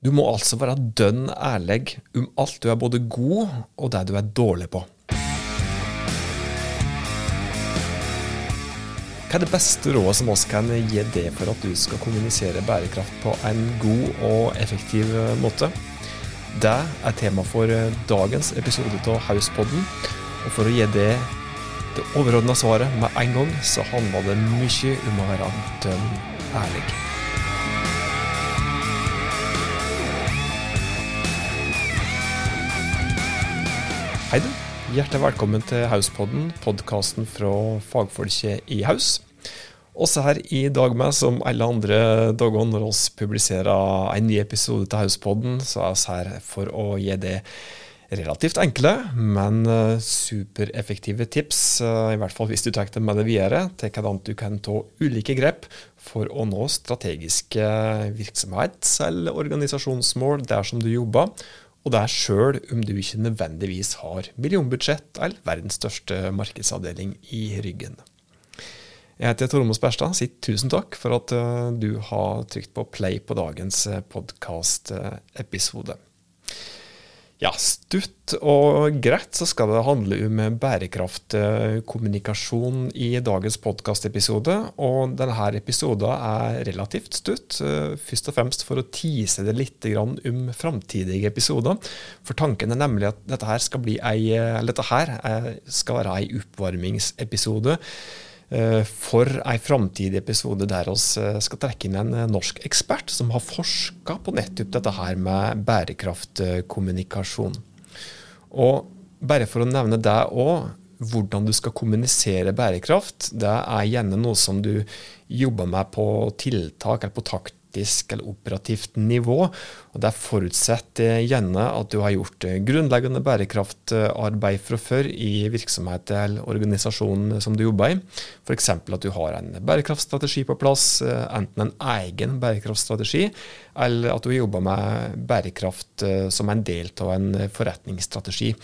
Du må altså være dønn ærlig om alt du er både god og det du er dårlig på. Hva er det beste rådet som oss kan gi deg for at du skal kommunisere bærekraft på en god og effektiv måte? Det er tema for dagens episode av Hauspodden. Og for å gi det det overordna svaret med en gang, så handler det mye om å være dønn ærlig. Hei, du. Hjertelig velkommen til Hauspodden, podkasten fra fagfolket i Haus. Også her i dag med, som alle andre dager når vi publiserer en ny episode til Hauspodden, så er vi her for å gi det relativt enkle, men eh, supereffektive tips, eh, i hvert fall hvis du tar det med deg videre, til hvordan du kan ta ulike grep for å nå strategiske virksomhets- eller organisasjonsmål der som du jobber, og det er sjøl om du ikke nødvendigvis har millionbudsjett eller verdens største markedsavdeling i ryggen. Jeg heter Tormod Sperstad. Si tusen takk for at eh, du har trykt på play på dagens eh, podkastepisode. Ja, stutt og greit så skal det handle om bærekraftkommunikasjon i dagens podkastepisode. Og denne episoden er relativt stutt, eh, først og fremst for å tease det litt om framtidige episoder. For tanken er nemlig at dette her skal, ei, dette her skal være ei oppvarmingsepisode Eh, for en framtidig episode der vi eh, skal trekke inn en eh, norsk ekspert som har forska på nettopp dette her med bærekraftkommunikasjon. Og bare for å nevne det òg, hvordan du skal kommunisere bærekraft, det er gjerne noe som du jobber med på tiltak eller på takt taktisk eller operativt nivå. og Det forutsetter gjerne at du har gjort grunnleggende bærekraftarbeid fra før i virksomhet eller organisasjon som du jobber i. F.eks. at du har en bærekraftstrategi på plass, enten en egen bærekraftstrategi, eller at du jobber med bærekraft som en del av en forretningsstrategi.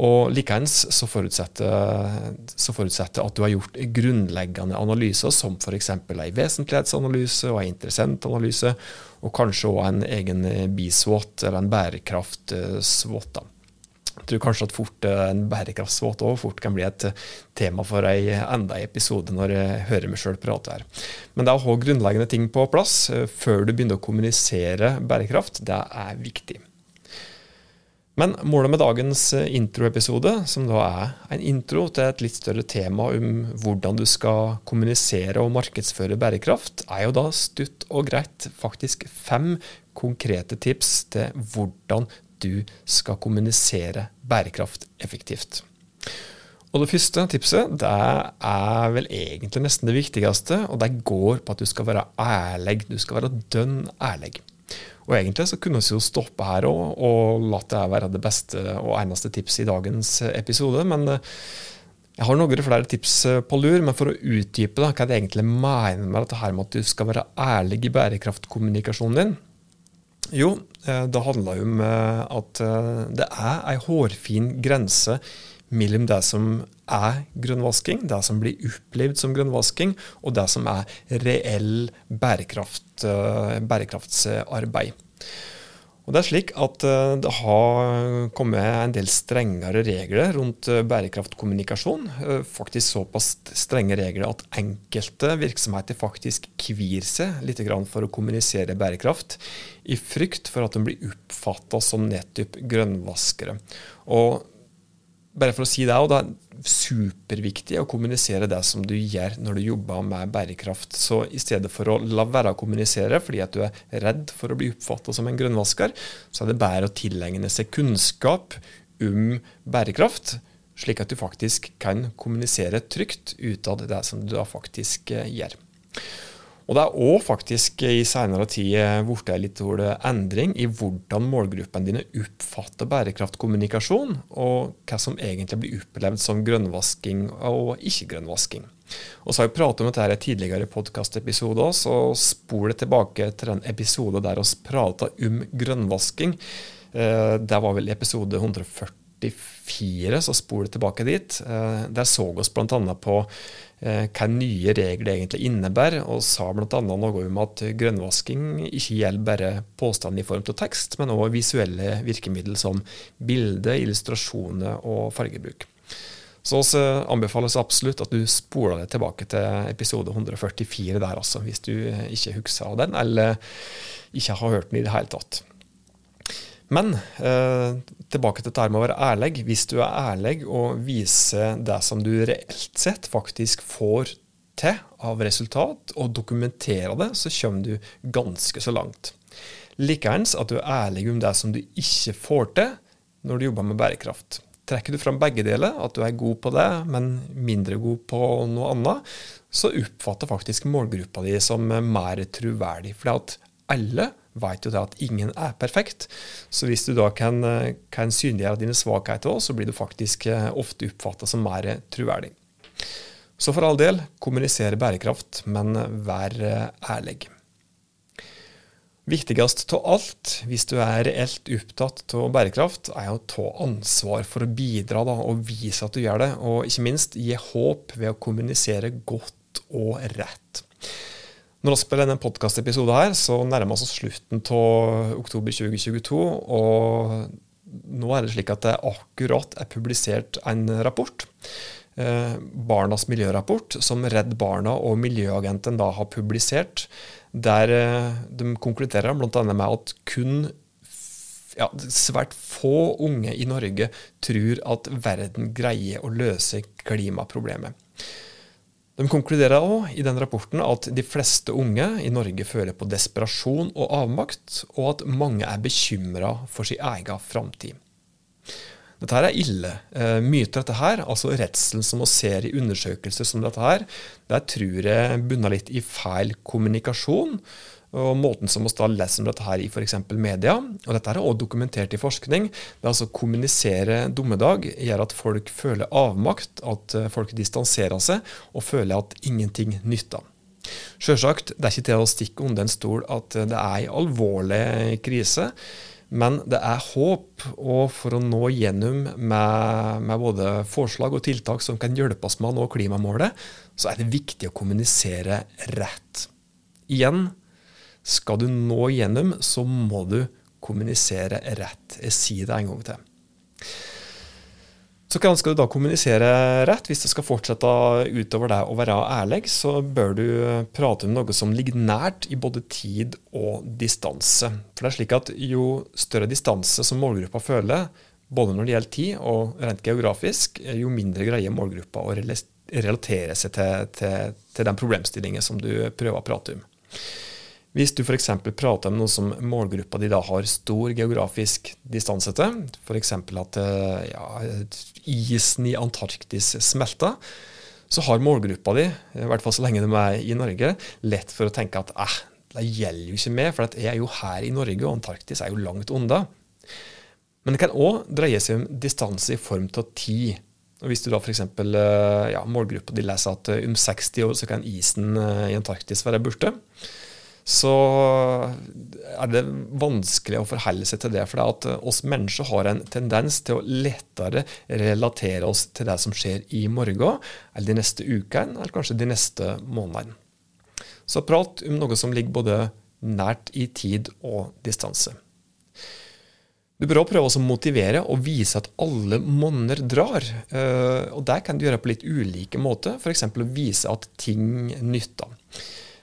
Og Likeens så forutsetter, så forutsetter at du har gjort grunnleggende analyser, som f.eks. en vesentlighetsanalyse og en interessentanalyse, og kanskje òg en egen BISWOT, eller en bærekraft-SWOT. Jeg tror kanskje at fort en bærekraftsvåt òg fort kan bli et tema for ei enda en episode når jeg hører meg sjøl prate her. Men det å ha grunnleggende ting på plass eh, før du begynner å kommunisere bærekraft, det er viktig. Men målet med dagens eh, introepisode, som da er en intro til et litt større tema om hvordan du skal kommunisere og markedsføre bærekraft, er jo da stutt og greit faktisk fem konkrete tips til hvordan du skal kommunisere bærekraft effektivt. Og Det første tipset det er vel egentlig nesten det viktigste, og det går på at du skal være ærlig. Du skal være dønn ærlig. Og egentlig så kunne vi jo stoppe her òg, og latt det være det beste og eneste tipset i dagens episode. Men eh, jeg har noen flere tips eh, på lur, men for å utdype da, hva jeg egentlig mener med dette her med at du skal være ærlig i bærekraftkommunikasjonen din, jo, eh, det handler jo om at det er ei hårfin grense mellom det som er grønnvasking, det som blir opplevd som grønnvasking, og det som er reell bærekraft, eh, bærekraftsarbeid. Og Det er slik at eh, det har kommet en del strengere regler rundt eh, bærekraftkommunikasjon. Faktisk såpass strenge regler at enkelte virksomheter faktisk kvir seg litt for å kommunisere bærekraft, i frykt for at de blir oppfatta som nettopp grønnvaskere. Og bare for å si det, og det er superviktig å kommunisere det som du gjør når du jobber med bærekraft. Så i stedet for å la være å kommunisere fordi at du er redd for å bli oppfattet som en grønnvasker, så er det bedre å tilegne seg kunnskap om bærekraft, slik at du faktisk kan kommunisere trygt utad det som du da faktisk eh, gjør. Og Det er òg faktisk i senere tid blitt litt endring i hvordan målgruppene dine oppfatter bærekraftkommunikasjon, og hva som egentlig blir opplevd som grønnvasking og ikke-grønnvasking. Og så har vi pratet om dette i tidligere podkastepisoder, så spol det tilbake til den episode der vi prata om grønnvasking. Eh, det var vel episode 140 144, så spol tilbake dit. Eh, der så oss bl.a. på eh, hva nye regler egentlig innebærer, og sa bl.a. noe om at grønnvasking ikke gjelder bare påstand i form av tekst, men også visuelle virkemidler som bilde, illustrasjoner og fargebruk. Så vi anbefales absolutt at du spoler deg tilbake til episode 144 der, altså, hvis du ikke husker den, eller ikke har hørt den i det hele tatt. Men eh, tilbake til dette med å være ærlig. Hvis du er ærlig og viser det som du reelt sett faktisk får til av resultat, og dokumenterer det, så kommer du ganske så langt. Likeens at du er ærlig om det som du ikke får til når du jobber med bærekraft. Trekker du fram begge deler, at du er god på det, men mindre god på noe annet, så oppfatter faktisk målgruppa di som mer troverdig. For alle vet jo det at ingen er perfekt. Så hvis du da kan, kan synliggjøre dine svakheter òg, så blir du faktisk eh, ofte oppfatta som mer troverdig. Så for all del, kommunisere bærekraft, men vær eh, ærlig. Viktigst av alt, hvis du er reelt opptatt av bærekraft, er å ta ansvar for å bidra da, og vise at du gjør det, og ikke minst gi håp ved å kommunisere godt og rett. Når vi spiller denne podkastepisoden her, så nærmer vi oss slutten av oktober 2022. Og nå er det slik at det akkurat er publisert en rapport. Eh, Barnas miljørapport, som Redd Barna og Miljøagenten da har publisert. Der eh, de konkluderer bl.a. med at kun ja, svært få unge i Norge tror at verden greier å løse klimaproblemet. De konkluderer òg i den rapporten at de fleste unge i Norge føler på desperasjon og avmakt, og at mange er bekymra for sin egen framtid. Dette her er ille. Myter mye av dette her, altså redselen som vi ser i undersøkelser som dette her, der tror jeg bunner litt i feil kommunikasjon og måten som vi da leser om dette her i f.eks. media, og dette er også dokumentert i forskning, det er altså kommunisere dommedag gjør at folk føler avmakt, at eh, folk distanserer seg og føler at ingenting nytter. Sjølsagt, det er ikke til å stikke under en stol at det er en alvorlig krise. Men det er håp, og for å nå gjennom med, med, både forslag og tiltak som kan hjelpe oss med å nå klimamålet, så er det viktig å kommunisere rett. Igjen, skal du nå gjennom, så må du kommunisere rett. Jeg sier det en gang til. Så hvordan skal du da kommunisere rett? Hvis du skal fortsette utover det å være ærlig, så bør du prate om noe som ligger nært i både tid og distanse. For det er slik at jo større distanse som målgruppa føler, både når det gjelder tid og rent geografisk, jo mindre greier målgruppa å relatere seg til, til, til den problemstillingen som du prøver å prate om. Hvis du f.eks. prater om noe som målgruppa di da har stor geografisk distanse til, f.eks. at eh, ja, isen i Antarktis smelter, så har målgruppa di, i hvert fall så lenge de er i Norge, lett for å tenke at eh, det gjelder jo ikke meg, for jeg er jo her i Norge, og Antarktis er jo langt unna. Men det kan òg dreie seg om distanse i form av tid. Og Hvis du da f.eks. Eh, ja, målgruppa di leser at om 60 år så kan isen i Antarktis være borte, så er det vanskelig å forholde seg til det. For det at oss mennesker har en tendens til å lettere relatere oss til det som skjer i morgen, eller de neste ukene, eller kanskje de neste månedene. Så prat om noe som ligger både nært i tid og distanse. Du bør også prøve å motivere og vise at alle monner drar. Eh, og Det kan du gjøre på litt ulike måter, f.eks. å vise at ting nytter.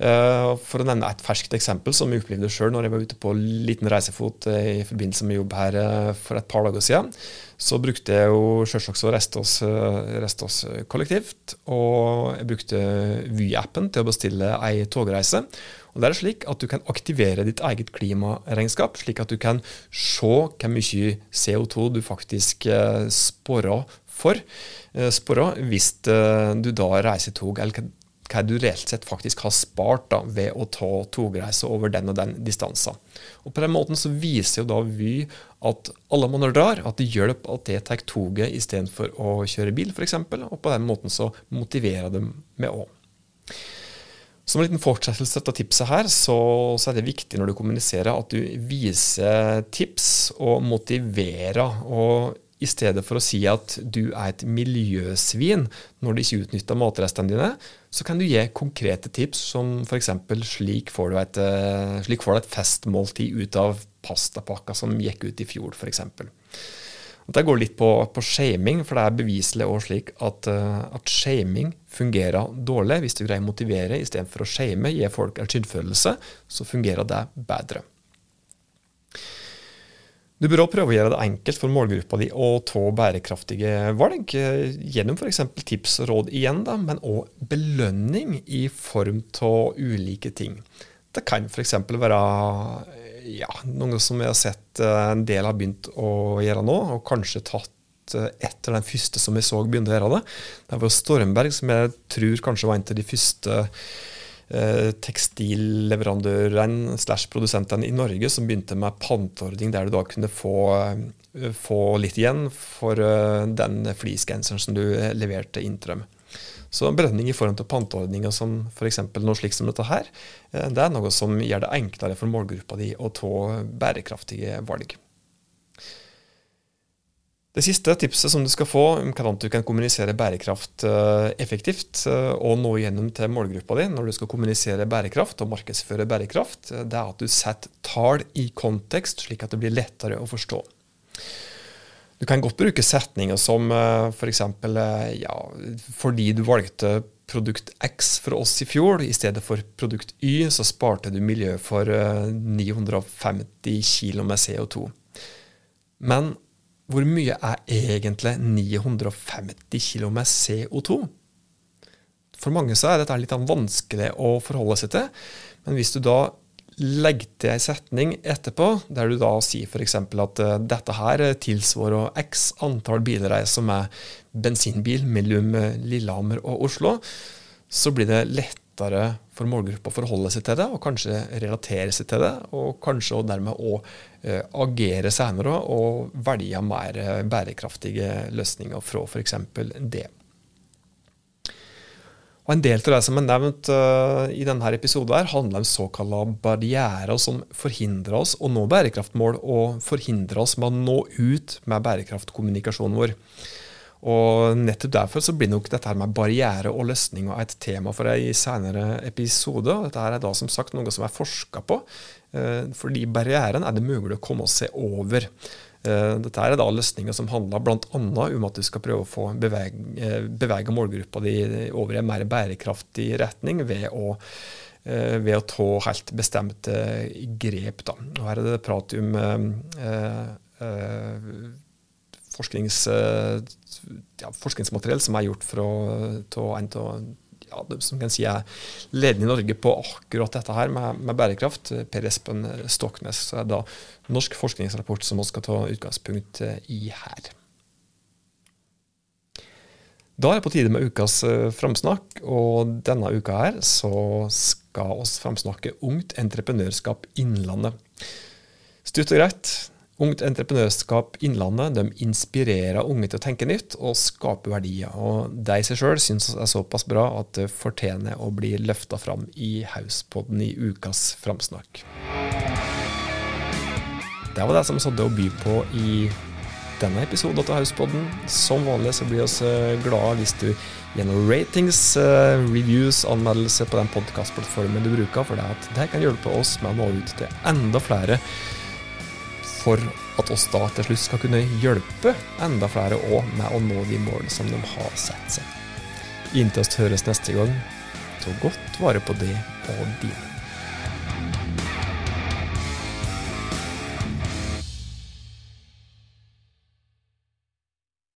Eh, for å nevne et ferskt eksempel som jeg opplevde sjøl når jeg var ute på liten reisefot eh, i forbindelse med jobb her eh, for et par dager siden. Så brukte jeg jo selvsagt å reste oss, reste oss kollektivt. Og jeg brukte Vy-appen til å bestille ei togreise. Og det er slik at Du kan aktivere ditt eget klimaregnskap, slik at du kan se hvor mye CO2 du faktisk sporer for. Sporer hvis du da reiser tog, eller hva du reelt sett faktisk har spart da, ved å ta togreise over den og den distansen. Og På den måten så viser jo da Vy at alle måneder drar, at det hjelper at det tar toget istedenfor å kjøre bil, f.eks. Og på den måten så motiverer de med òg. Som en liten fortsettelse av tipset her, så, så, er det viktig når du kommuniserer at du viser tips og motiverer. og i stedet for å si at du er et miljøsvin når du ikke utnytter matrestene dine, så kan du gi konkrete tips som f.eks. Slik, eh, slik får du et festmåltid ut av pastapakka som gikk ut i fjor, f.eks. Det går litt på, på shaming, for det er beviselig også slik at, uh, at shaming fungerer dårlig. Hvis du greier å motivere istedenfor å shame, gi folk en skyldfølelse, så fungerer det bedre. Du bør også prøve å gjøre det enkelt for målgruppa di å ta bærekraftige valg, gjennom f.eks. tips og råd igjen, da, men òg belønning i form av ulike ting. Det kan f.eks. være ja, noe som jeg har sett eh, en del har begynt å gjøre nå, og kanskje tatt eh, etter den første som vi så begynte å gjøre det. Det var Stormberg, som jeg tror kanskje var en av de første Eh, tekstilleverandørene slash produsentene i Norge som begynte med panteordning, der du da kunne få, eh, få litt igjen for eh, den fleecegenseren som du leverte Intrøm. Så brenning i form av panteordninger som f.eks. noe slikt som dette her, det er noe som gjør det enklere for målgruppa di å ta bærekraftige valg. Det siste tipset som du skal få om hvordan du kan kommunisere bærekraft eh, effektivt eh, og nå gjennom til målgruppa di når du skal kommunisere bærekraft og markedsføre bærekraft, eh, det er at du setter tall i kontekst, slik at det blir lettere å forstå. Du kan godt bruke setninger som f.eks.: For ja, fordi du valgte produkt X for oss i fjor i stedet for produkt Y, så sparte du miljøet for 950 kg med CO2. Men hvor mye er egentlig 950 kg med CO2? For mange så er dette litt vanskelig å forholde seg til. Men hvis du da legger til en setning etterpå, der du da sier f.eks. at uh, dette her tilsvarer x antall bilreiser med bensinbil mellom Lillehammer og Oslo, så blir det lettere for målgruppa å forholde seg til det, og kanskje relatere seg til det, og kanskje og dermed òg uh, agere senere og velge mer uh, bærekraftige løsninger fra f.eks. det. Og En del av det som er nevnt uh, i denne episoden, her, handler om såkalte barrierer som forhindrer oss å nå bærekraftmål, og forhindrer oss med å nå ut med bærekraftkommunikasjonen vår. Og nettopp derfor så blir nok dette her med barriere og løsninger et tema for ei senere episode. Dette her er da som sagt noe som er forska på, uh, fordi barrieren er det mulig å komme seg over. Eh, dette er da løsninger som handler bl.a. om at du skal prøve å få bevege, eh, bevege målgruppa di over i en mer bærekraftig retning ved å, eh, ved å ta helt bestemte grep. Da. Og her er det prat om eh, forsknings, ja, forskningsmateriell som er gjort fra en av ja, som kan si er ledende i Norge på akkurat dette her med, med bærekraft. Per Espen Stoknes. Er da norsk forskningsrapport som vi skal ta utgangspunkt i her. Da er det på tide med ukas uh, framsnakk, og denne uka her så skal oss framsnakke Ungt entreprenørskap Innlandet. Stutt og greit, Ungt Entreprenørskap Innlandet de inspirerer unge til å tenke nytt og skape verdier. Og de i seg sjøl syns er såpass bra at det fortjener å bli løfta fram i Hauspodden i ukas framsnakk. Det var det som hadde å by på i denne episoden av Hauspodden. Som vanlig så blir vi eh, glade hvis du gjennom ratings, eh, reviews, anmeldelse på den podkastplattformen du bruker, for det, det kan hjelpe oss med å nå ut til enda flere for at oss da til slutt skal kunne hjelpe enda flere òg med å nå de målene som de har sett seg. Inntil oss høres neste gang, ta godt vare på det og dine.